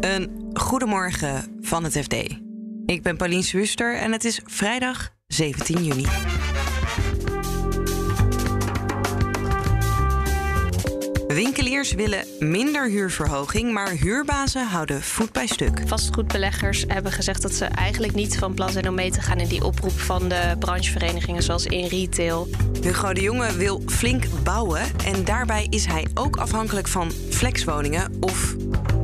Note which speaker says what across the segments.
Speaker 1: Een goedemorgen van het FD. Ik ben Pauline Swuster en het is vrijdag 17 juni. Winkeliers willen minder huurverhoging, maar huurbazen houden voet bij stuk.
Speaker 2: Vastgoedbeleggers hebben gezegd dat ze eigenlijk niet van plan zijn om mee te gaan in die oproep van de brancheverenigingen, zoals in retail.
Speaker 1: Hugo de Jonge wil flink bouwen en daarbij is hij ook afhankelijk van flexwoningen of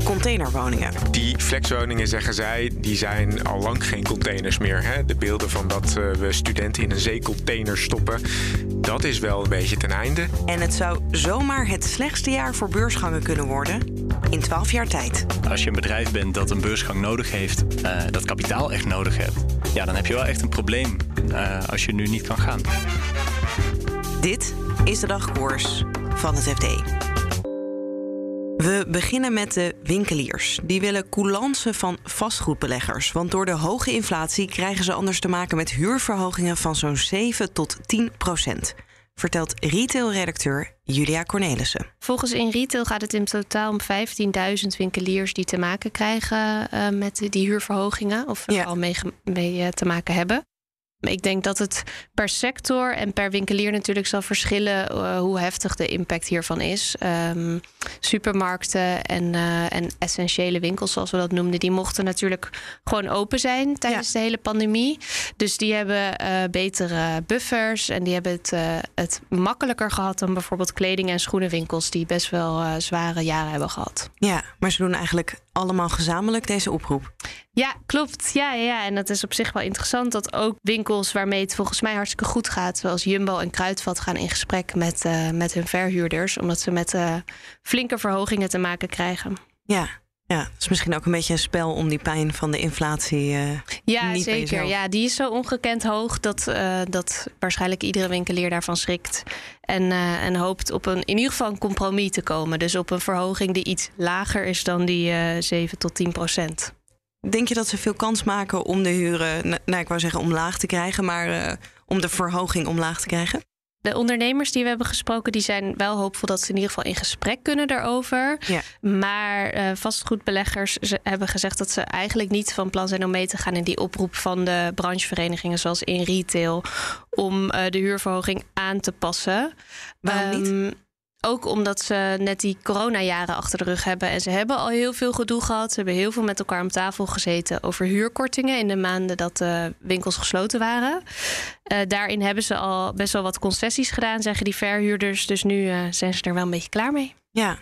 Speaker 1: containerwoningen.
Speaker 3: Die flexwoningen, zeggen zij, die zijn al lang geen containers meer. Hè? De beelden van dat eh, we studenten in een zeecontainer stoppen, dat is wel een beetje ten einde.
Speaker 1: En het zou zomaar het slechtste jaar voor beursgangen kunnen worden in 12 jaar tijd.
Speaker 4: Als je een bedrijf bent dat een beursgang nodig heeft, uh, dat kapitaal echt nodig hebt, ja, dan heb je wel echt een probleem uh, als je nu niet kan gaan.
Speaker 1: Dit is de dagkoers van het FD. We beginnen met de winkeliers. Die willen coulance van vastgoedbeleggers. Want door de hoge inflatie krijgen ze anders te maken met huurverhogingen van zo'n 7 tot 10 procent. Vertelt retailredacteur Julia Cornelissen.
Speaker 2: Volgens In Retail gaat het in totaal om 15.000 winkeliers die te maken krijgen uh, met die huurverhogingen. Of er ja. al mee, mee uh, te maken hebben. Ik denk dat het per sector en per winkelier natuurlijk zal verschillen uh, hoe heftig de impact hiervan is. Um, supermarkten en, uh, en essentiële winkels, zoals we dat noemden, die mochten natuurlijk gewoon open zijn tijdens ja. de hele pandemie. Dus die hebben uh, betere buffers en die hebben het, het makkelijker gehad dan bijvoorbeeld kleding- en schoenenwinkels, die best wel zware jaren hebben gehad.
Speaker 1: Ja, maar ze doen eigenlijk allemaal gezamenlijk deze oproep.
Speaker 2: Ja, klopt. Ja, ja, en dat is op zich wel interessant dat ook winkels waarmee het volgens mij hartstikke goed gaat, zoals Jumbo en Kruidvat, gaan in gesprek met, uh, met hun verhuurders, omdat ze met uh, flinke verhogingen te maken krijgen.
Speaker 1: Ja, ja, het is misschien ook een beetje een spel om die pijn van de inflatie. Uh,
Speaker 2: ja,
Speaker 1: niet
Speaker 2: zeker. Ja, die is zo ongekend hoog dat, uh, dat waarschijnlijk iedere winkelier daarvan schrikt. En, uh, en hoopt op een, in ieder geval een compromis te komen. Dus op een verhoging die iets lager is dan die 7 tot 10 procent.
Speaker 1: Denk je dat ze veel kans maken om de huren, nou, ik wou zeggen omlaag te krijgen, maar om de verhoging omlaag te krijgen?
Speaker 2: De ondernemers die we hebben gesproken, die zijn wel hoopvol dat ze in ieder geval in gesprek kunnen daarover. Ja. Maar uh, vastgoedbeleggers hebben gezegd dat ze eigenlijk niet van plan zijn om mee te gaan in die oproep van de brancheverenigingen, zoals in retail, om uh, de huurverhoging aan te passen.
Speaker 1: Waarom niet?
Speaker 2: Ook omdat ze net die coronajaren achter de rug hebben. En ze hebben al heel veel gedoe gehad. Ze hebben heel veel met elkaar om tafel gezeten over huurkortingen in de maanden dat de winkels gesloten waren. Uh, daarin hebben ze al best wel wat concessies gedaan, zeggen die verhuurders. Dus nu uh, zijn ze er wel een beetje klaar mee.
Speaker 1: Ja.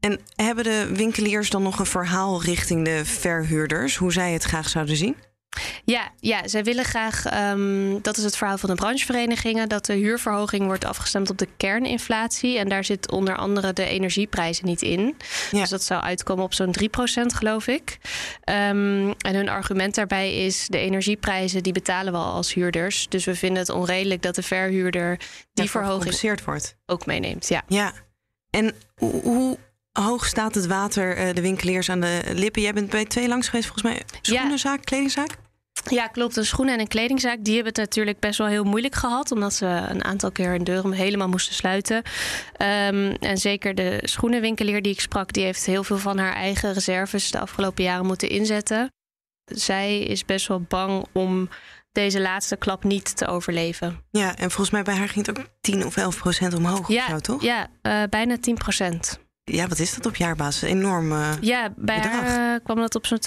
Speaker 1: En hebben de winkeliers dan nog een verhaal richting de verhuurders, hoe zij het graag zouden zien?
Speaker 2: Ja, ja, zij willen graag, um, dat is het verhaal van de brancheverenigingen, dat de huurverhoging wordt afgestemd op de kerninflatie. En daar zit onder andere de energieprijzen niet in. Ja. Dus dat zou uitkomen op zo'n 3% geloof ik. Um, en hun argument daarbij is, de energieprijzen die betalen we al als huurders. Dus we vinden het onredelijk dat de verhuurder die
Speaker 1: ja,
Speaker 2: verhoging
Speaker 1: wordt.
Speaker 2: ook meeneemt. Ja.
Speaker 1: ja. En hoe hoog staat het water de winkeliers aan de lippen? Jij bent bij twee langs geweest volgens mij. Schoenenzaak, ja. kledingzaak?
Speaker 2: Ja, klopt. Een schoenen- en een kledingzaak die hebben het natuurlijk best wel heel moeilijk gehad. Omdat ze een aantal keer hun deuren helemaal moesten sluiten. Um, en zeker de schoenenwinkelier die ik sprak, die heeft heel veel van haar eigen reserves de afgelopen jaren moeten inzetten. Zij is best wel bang om deze laatste klap niet te overleven.
Speaker 1: Ja, en volgens mij bij haar ging het ook 10 of 11 procent omhoog.
Speaker 2: Ja,
Speaker 1: zo, toch?
Speaker 2: ja uh, bijna 10 procent.
Speaker 1: Ja, wat is dat op jaarbasis? Enorm. Uh,
Speaker 2: ja, bij
Speaker 1: bedrag.
Speaker 2: haar kwam dat op zo'n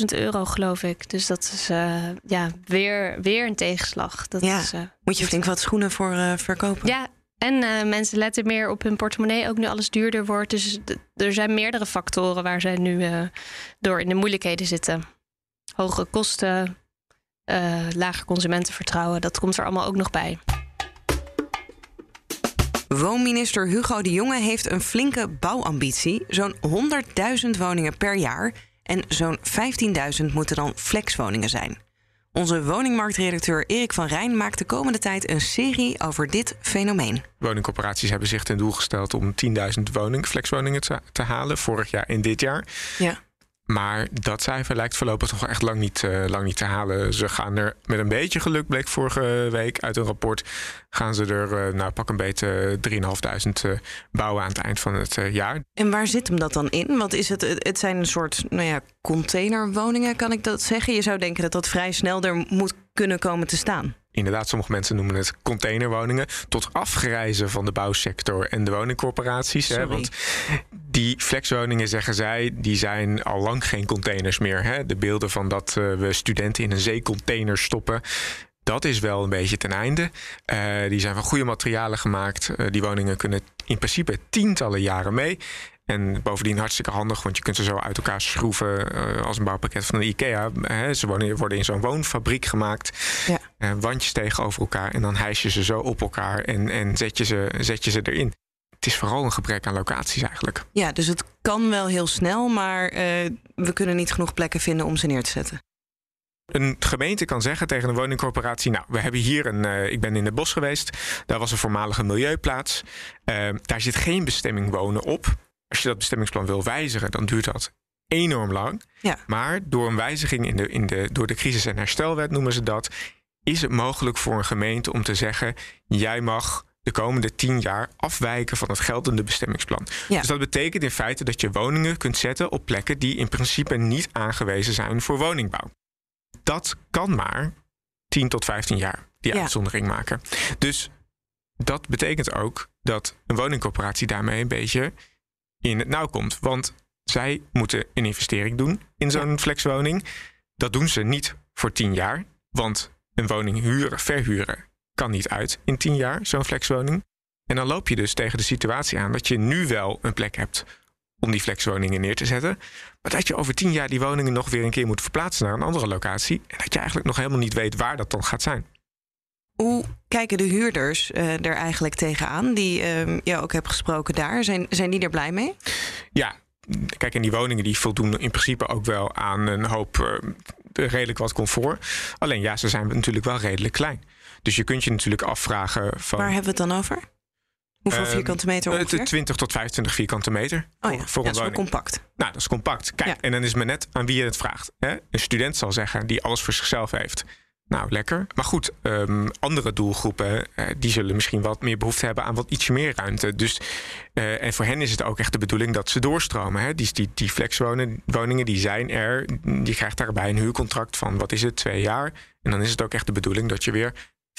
Speaker 2: 12.000 euro, geloof ik. Dus dat is uh, ja, weer, weer een tegenslag. Dat
Speaker 1: ja.
Speaker 2: is,
Speaker 1: Moet je flink wat schoenen voor verkopen?
Speaker 2: Ja, en mensen letten meer op hun portemonnee. Ook nu alles duurder wordt. Dus er zijn meerdere factoren waar zij nu door in de moeilijkheden zitten. Hogere kosten, lager consumentenvertrouwen. Dat komt er allemaal ook nog bij.
Speaker 1: Woonminister Hugo de Jonge heeft een flinke bouwambitie. Zo'n 100.000 woningen per jaar. En zo'n 15.000 moeten dan flexwoningen zijn. Onze woningmarktredacteur Erik van Rijn maakt de komende tijd een serie over dit fenomeen.
Speaker 3: Woningcorporaties hebben zich ten doel gesteld om 10.000 woningen, flexwoningen te, te halen vorig jaar en dit jaar.
Speaker 1: Ja.
Speaker 3: Maar dat cijfer lijkt voorlopig nog echt lang niet, uh, lang niet te halen. Ze gaan er met een beetje geluk, bleek vorige week uit een rapport, gaan ze er uh, nou, pak een beetje 3.500 uh, bouwen aan het eind van het jaar.
Speaker 1: En waar zit hem dat dan in? Want is het, het zijn een soort nou ja, containerwoningen, kan ik dat zeggen? Je zou denken dat dat vrij snel er moet kunnen komen te staan
Speaker 3: inderdaad, sommige mensen noemen het containerwoningen, tot afgrijzen van de bouwsector en de woningcorporaties. Hè, want die flexwoningen, zeggen zij, die zijn al lang geen containers meer. Hè. De beelden van dat uh, we studenten in een zeecontainer stoppen. Dat is wel een beetje ten einde. Uh, die zijn van goede materialen gemaakt. Uh, die woningen kunnen in principe tientallen jaren mee. En bovendien hartstikke handig, want je kunt ze zo uit elkaar schroeven uh, als een bouwpakket van de IKEA. Ze worden, worden in zo'n woonfabriek gemaakt. Ja. Uh, wandjes tegenover elkaar en dan hijs je ze zo op elkaar en, en zet, je ze, zet je ze erin. Het is vooral een gebrek aan locaties eigenlijk.
Speaker 1: Ja, dus het kan wel heel snel, maar uh, we kunnen niet genoeg plekken vinden om ze neer te zetten.
Speaker 3: Een gemeente kan zeggen tegen een woningcorporatie: Nou, we hebben hier een. Uh, ik ben in het bos geweest. Daar was een voormalige milieuplaats. Uh, daar zit geen bestemming wonen op. Als je dat bestemmingsplan wil wijzigen, dan duurt dat enorm lang. Ja. Maar door een wijziging in de, in de, door de crisis- en herstelwet noemen ze dat, is het mogelijk voor een gemeente om te zeggen: jij mag de komende tien jaar afwijken van het geldende bestemmingsplan. Ja. Dus dat betekent in feite dat je woningen kunt zetten op plekken die in principe niet aangewezen zijn voor woningbouw. Dat kan maar 10 tot 15 jaar, die ja. uitzondering maken. Dus dat betekent ook dat een woningcorporatie daarmee een beetje in het nauw komt. Want zij moeten een investering doen in zo'n flexwoning. Dat doen ze niet voor tien jaar. Want een woning huren, verhuren kan niet uit in tien jaar, zo'n flexwoning. En dan loop je dus tegen de situatie aan dat je nu wel een plek hebt om die flexwoningen neer te zetten. Maar dat je over tien jaar die woningen nog weer een keer moet verplaatsen naar een andere locatie. En dat je eigenlijk nog helemaal niet weet waar dat dan gaat zijn.
Speaker 1: Hoe kijken de huurders uh, er eigenlijk tegenaan, die uh, je ook hebt gesproken daar? Zijn, zijn die er blij mee?
Speaker 3: Ja, kijk, en die woningen die voldoen in principe ook wel aan een hoop uh, redelijk wat comfort. Alleen ja, ze zijn natuurlijk wel redelijk klein. Dus je kunt je natuurlijk afvragen van.
Speaker 1: Waar hebben we het dan over? Hoeveel vierkante meter ongeveer?
Speaker 3: 20 tot 25 vierkante meter.
Speaker 1: Oh ja, voor ja, een dat is compact.
Speaker 3: Nou, dat is compact. Kijk, ja. en dan is het maar net aan wie je het vraagt. Hè? Een student zal zeggen, die alles voor zichzelf heeft nou, lekker. Maar goed, um, andere doelgroepen uh, die zullen misschien wat meer behoefte hebben aan wat ietsje meer ruimte. Dus, uh, en voor hen is het ook echt de bedoeling dat ze doorstromen. Hè? Die, die, die flexwoningen die zijn er. Je krijgt daarbij een huurcontract van wat is het, twee jaar. En dan is het ook echt de bedoeling dat je weer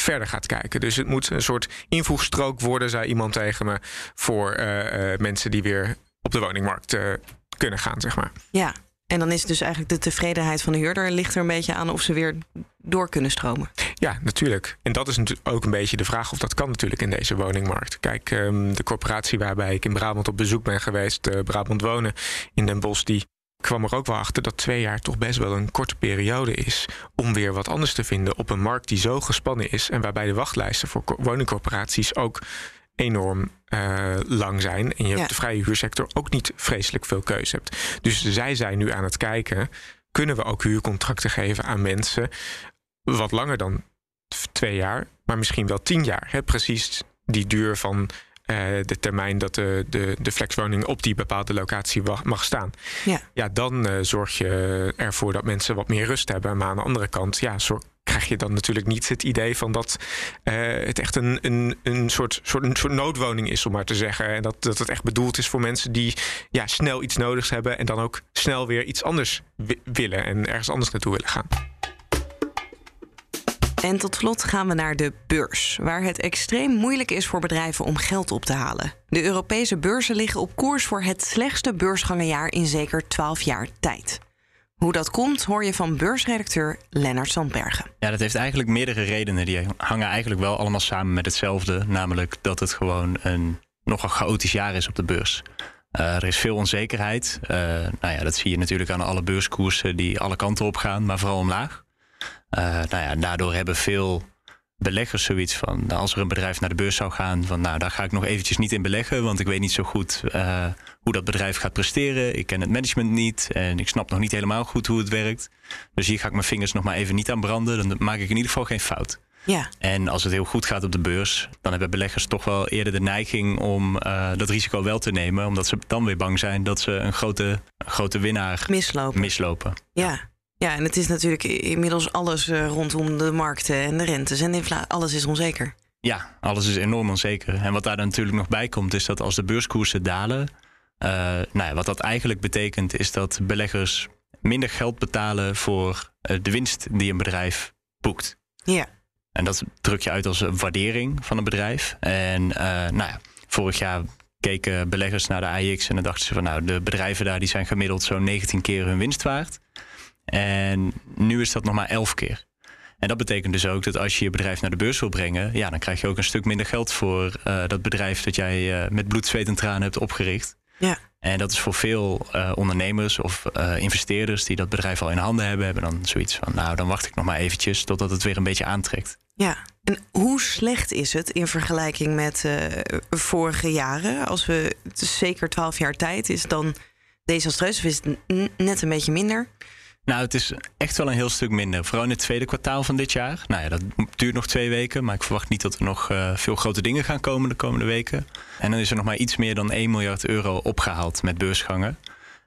Speaker 3: verder gaat kijken. Dus het moet een soort invoegstrook worden, zei iemand tegen me, voor uh, mensen die weer op de woningmarkt kunnen gaan, zeg maar.
Speaker 1: Ja, en dan is dus eigenlijk de tevredenheid van de huurder ligt er een beetje aan of ze weer door kunnen stromen.
Speaker 3: Ja, natuurlijk. En dat is natuurlijk ook een beetje de vraag of dat kan natuurlijk in deze woningmarkt. Kijk, ehm, de corporatie waarbij ik in Brabant op bezoek ben geweest, Brabant Wonen in Den Bosch, die kwam er ook wel achter dat twee jaar toch best wel een korte periode is om weer wat anders te vinden op een markt die zo gespannen is en waarbij de wachtlijsten voor woningcorporaties ook enorm uh, lang zijn. En je ja. op de vrije huursector ook niet vreselijk veel keuze hebt. Dus zij zijn nu aan het kijken: kunnen we ook huurcontracten geven aan mensen wat langer dan twee jaar, maar misschien wel tien jaar? Hè? Precies die duur van de termijn dat de, de, de flexwoning op die bepaalde locatie mag staan. Ja, ja dan uh, zorg je ervoor dat mensen wat meer rust hebben. Maar aan de andere kant, ja, zorg, krijg je dan natuurlijk niet het idee van dat uh, het echt een, een, een, soort, soort, een soort noodwoning is, om maar te zeggen. En dat, dat het echt bedoeld is voor mensen die ja, snel iets nodigs hebben en dan ook snel weer iets anders willen en ergens anders naartoe willen gaan.
Speaker 1: En tot slot gaan we naar de beurs, waar het extreem moeilijk is voor bedrijven om geld op te halen. De Europese beurzen liggen op koers voor het slechtste beursgangenjaar in zeker 12 jaar tijd. Hoe dat komt, hoor je van beursredacteur Lennart Sandbergen.
Speaker 4: Ja, dat heeft eigenlijk meerdere redenen. Die hangen eigenlijk wel allemaal samen met hetzelfde. Namelijk dat het gewoon een nogal chaotisch jaar is op de beurs. Uh, er is veel onzekerheid. Uh, nou ja, dat zie je natuurlijk aan alle beurskoersen die alle kanten op gaan, maar vooral omlaag. Uh, nou ja, daardoor hebben veel beleggers zoiets van, nou, als er een bedrijf naar de beurs zou gaan, van nou, daar ga ik nog eventjes niet in beleggen, want ik weet niet zo goed uh, hoe dat bedrijf gaat presteren. Ik ken het management niet en ik snap nog niet helemaal goed hoe het werkt. Dus hier ga ik mijn vingers nog maar even niet aan branden. Dan maak ik in ieder geval geen fout.
Speaker 1: Ja.
Speaker 4: En als het heel goed gaat op de beurs, dan hebben beleggers toch wel eerder de neiging om uh, dat risico wel te nemen. Omdat ze dan weer bang zijn dat ze een grote, grote winnaar
Speaker 1: mislopen.
Speaker 4: mislopen.
Speaker 1: Ja. Ja, en het is natuurlijk inmiddels alles uh, rondom de markten en de rentes en de inflatie. Alles is onzeker.
Speaker 4: Ja, alles is enorm onzeker. En wat daar dan natuurlijk nog bij komt, is dat als de beurskoersen dalen. Uh, nou ja, wat dat eigenlijk betekent, is dat beleggers minder geld betalen voor uh, de winst die een bedrijf boekt.
Speaker 1: Ja.
Speaker 4: En dat druk je uit als een waardering van een bedrijf. En uh, nou ja, vorig jaar keken beleggers naar de AIX en dan dachten ze van nou, de bedrijven daar die zijn gemiddeld zo'n 19 keer hun winst waard. En nu is dat nog maar 11 keer. En dat betekent dus ook dat als je je bedrijf naar de beurs wil brengen, ja, dan krijg je ook een stuk minder geld voor uh, dat bedrijf dat jij uh, met bloed, zweet en tranen hebt opgericht.
Speaker 1: Ja.
Speaker 4: En dat is voor veel uh, ondernemers of investeerders die dat bedrijf al in handen hebben, hebben dan zoiets van, nou, dan wacht ik nog maar eventjes totdat het weer een beetje aantrekt.
Speaker 1: Ja, en hoe slecht is het in vergelijking met vorige jaren? Als we zeker twaalf jaar tijd is dan desastreus of is het net een beetje minder?
Speaker 4: Nou, het is echt wel een heel stuk minder. Vooral in het tweede kwartaal van dit jaar. Nou ja, dat duurt nog twee weken. Maar ik verwacht niet dat er nog uh, veel grote dingen gaan komen de komende weken. En dan is er nog maar iets meer dan 1 miljard euro opgehaald met beursgangen.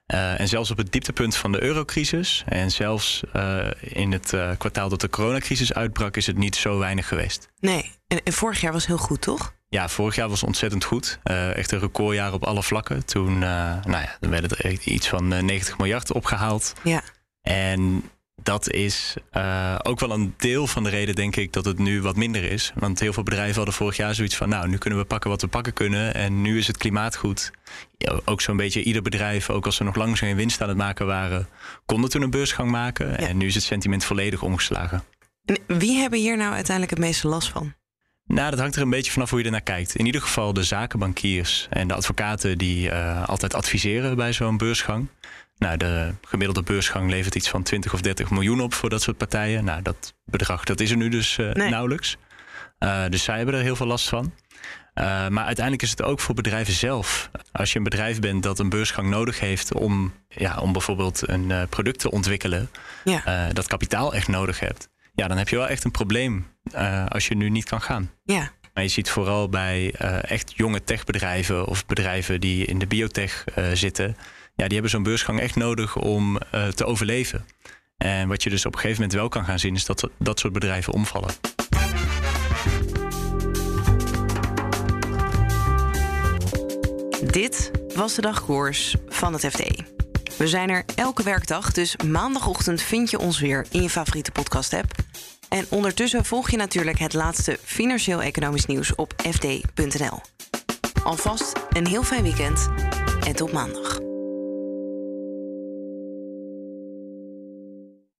Speaker 4: Uh, en zelfs op het dieptepunt van de eurocrisis. En zelfs uh, in het kwartaal dat de coronacrisis uitbrak, is het niet zo weinig geweest.
Speaker 1: Nee, en, en vorig jaar was heel goed, toch?
Speaker 4: Ja, vorig jaar was ontzettend goed. Uh, echt een recordjaar op alle vlakken. Toen, uh, nou ja, dan werden er iets van 90 miljard opgehaald.
Speaker 1: Ja.
Speaker 4: En dat is uh, ook wel een deel van de reden, denk ik, dat het nu wat minder is. Want heel veel bedrijven hadden vorig jaar zoiets van: nou, nu kunnen we pakken wat we pakken kunnen. En nu is het klimaat goed. Ja, ook zo'n beetje ieder bedrijf, ook als ze nog lang geen winst aan het maken waren, konden toen een beursgang maken. Ja. En nu is het sentiment volledig omgeslagen.
Speaker 1: En wie hebben hier nou uiteindelijk het meeste last van?
Speaker 4: Nou, dat hangt er een beetje vanaf hoe je ernaar kijkt. In ieder geval de zakenbankiers en de advocaten die uh, altijd adviseren bij zo'n beursgang. Nou, de gemiddelde beursgang levert iets van 20 of 30 miljoen op voor dat soort partijen. Nou, dat bedrag dat is er nu dus uh,
Speaker 1: nee.
Speaker 4: nauwelijks. Uh, dus zij hebben er heel veel last van. Uh, maar uiteindelijk is het ook voor bedrijven zelf. Als je een bedrijf bent dat een beursgang nodig heeft om, ja, om bijvoorbeeld een product te ontwikkelen,
Speaker 1: ja.
Speaker 4: dat kapitaal echt nodig hebt, ja, dan heb je wel echt een probleem als je nu niet kan gaan.
Speaker 1: Ja.
Speaker 4: Maar je ziet vooral bij echt jonge techbedrijven of bedrijven die in de biotech zitten ja, die hebben zo'n beursgang echt nodig om uh, te overleven. En wat je dus op een gegeven moment wel kan gaan zien, is dat dat soort bedrijven omvallen.
Speaker 1: Dit was de dagkoers van het FD. We zijn er elke werkdag, dus maandagochtend vind je ons weer in je favoriete podcast-app. En ondertussen volg je natuurlijk het laatste financieel-economisch nieuws op fd.nl. Alvast een heel fijn weekend en tot maandag.